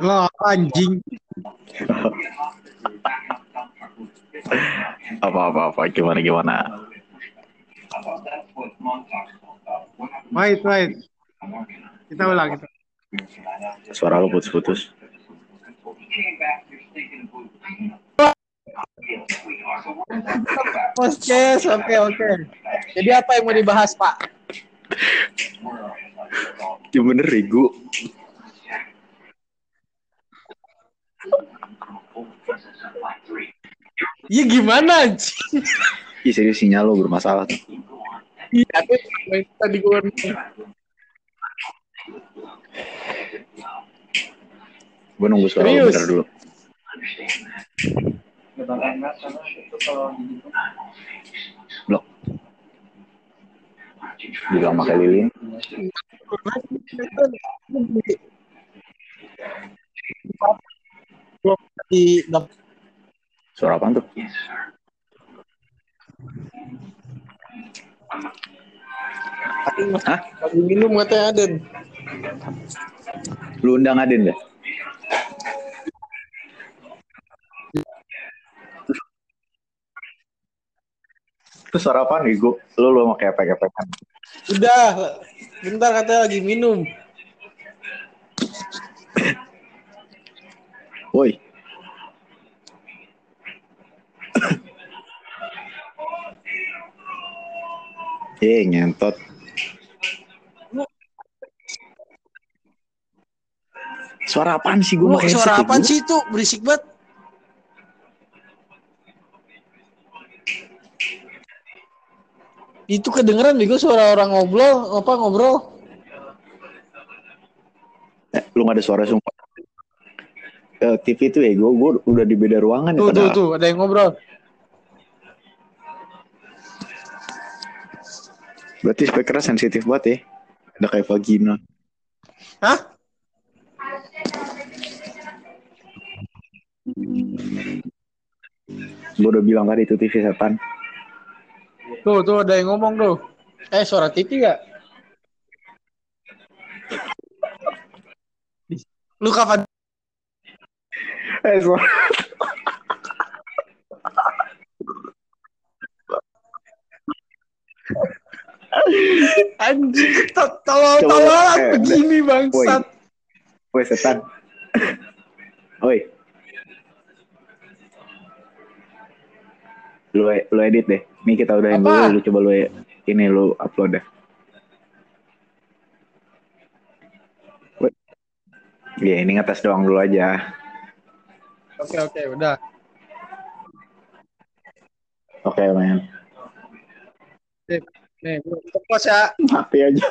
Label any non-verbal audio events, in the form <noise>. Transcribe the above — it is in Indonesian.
Lah anjing. apa apa apa gimana gimana Wait, wait. Kita ulang kita. suara lu putus-putus Podcast, oke oke. Jadi apa yang mau dibahas, Pak? <laughs> ya bener Rigu. Iya gimana anjing? Ih serius sinyal lu bermasalah. Iya, tadi gue gue nunggu suara Serius? bentar dulu. Blok. Bilang pakai lilin di suara apa tuh Hah? lagi minum katanya Aden. lu undang Adin gak? Itu suara apa nih, Gu? Lu lu mau kayak kepek-kepekan. Udah, bentar katanya lagi minum. Woi. Eh, ngentot. Suara apaan sih gue suara apaan sih itu? Berisik banget. Itu kedengeran bego suara orang ngobrol, apa ngobrol? Eh, lu gak ada suara sumpah. Eh, TV itu ya, gue, gue udah di beda ruangan ya. Tuh tuh tuh, ada yang ngobrol. Berarti speakernya sensitif banget ya. Ada kayak vagina. Hah? Gue udah bilang tadi itu TV setan. Tuh tuh ada yang ngomong tuh. Eh suara TV gak? Lu kapan? Eh, suara. Anjing, to- tolol Coba, tololan eh, begini bangsat. Woi, setan. Woi. Lu, lu edit deh. Nih kita udahin dulu. Lu coba lu e- ini lu upload deh. Iya, ini ngetes doang dulu aja. Oke oke udah. Oke, men. Sip. Nih, gue ya. Mati aja.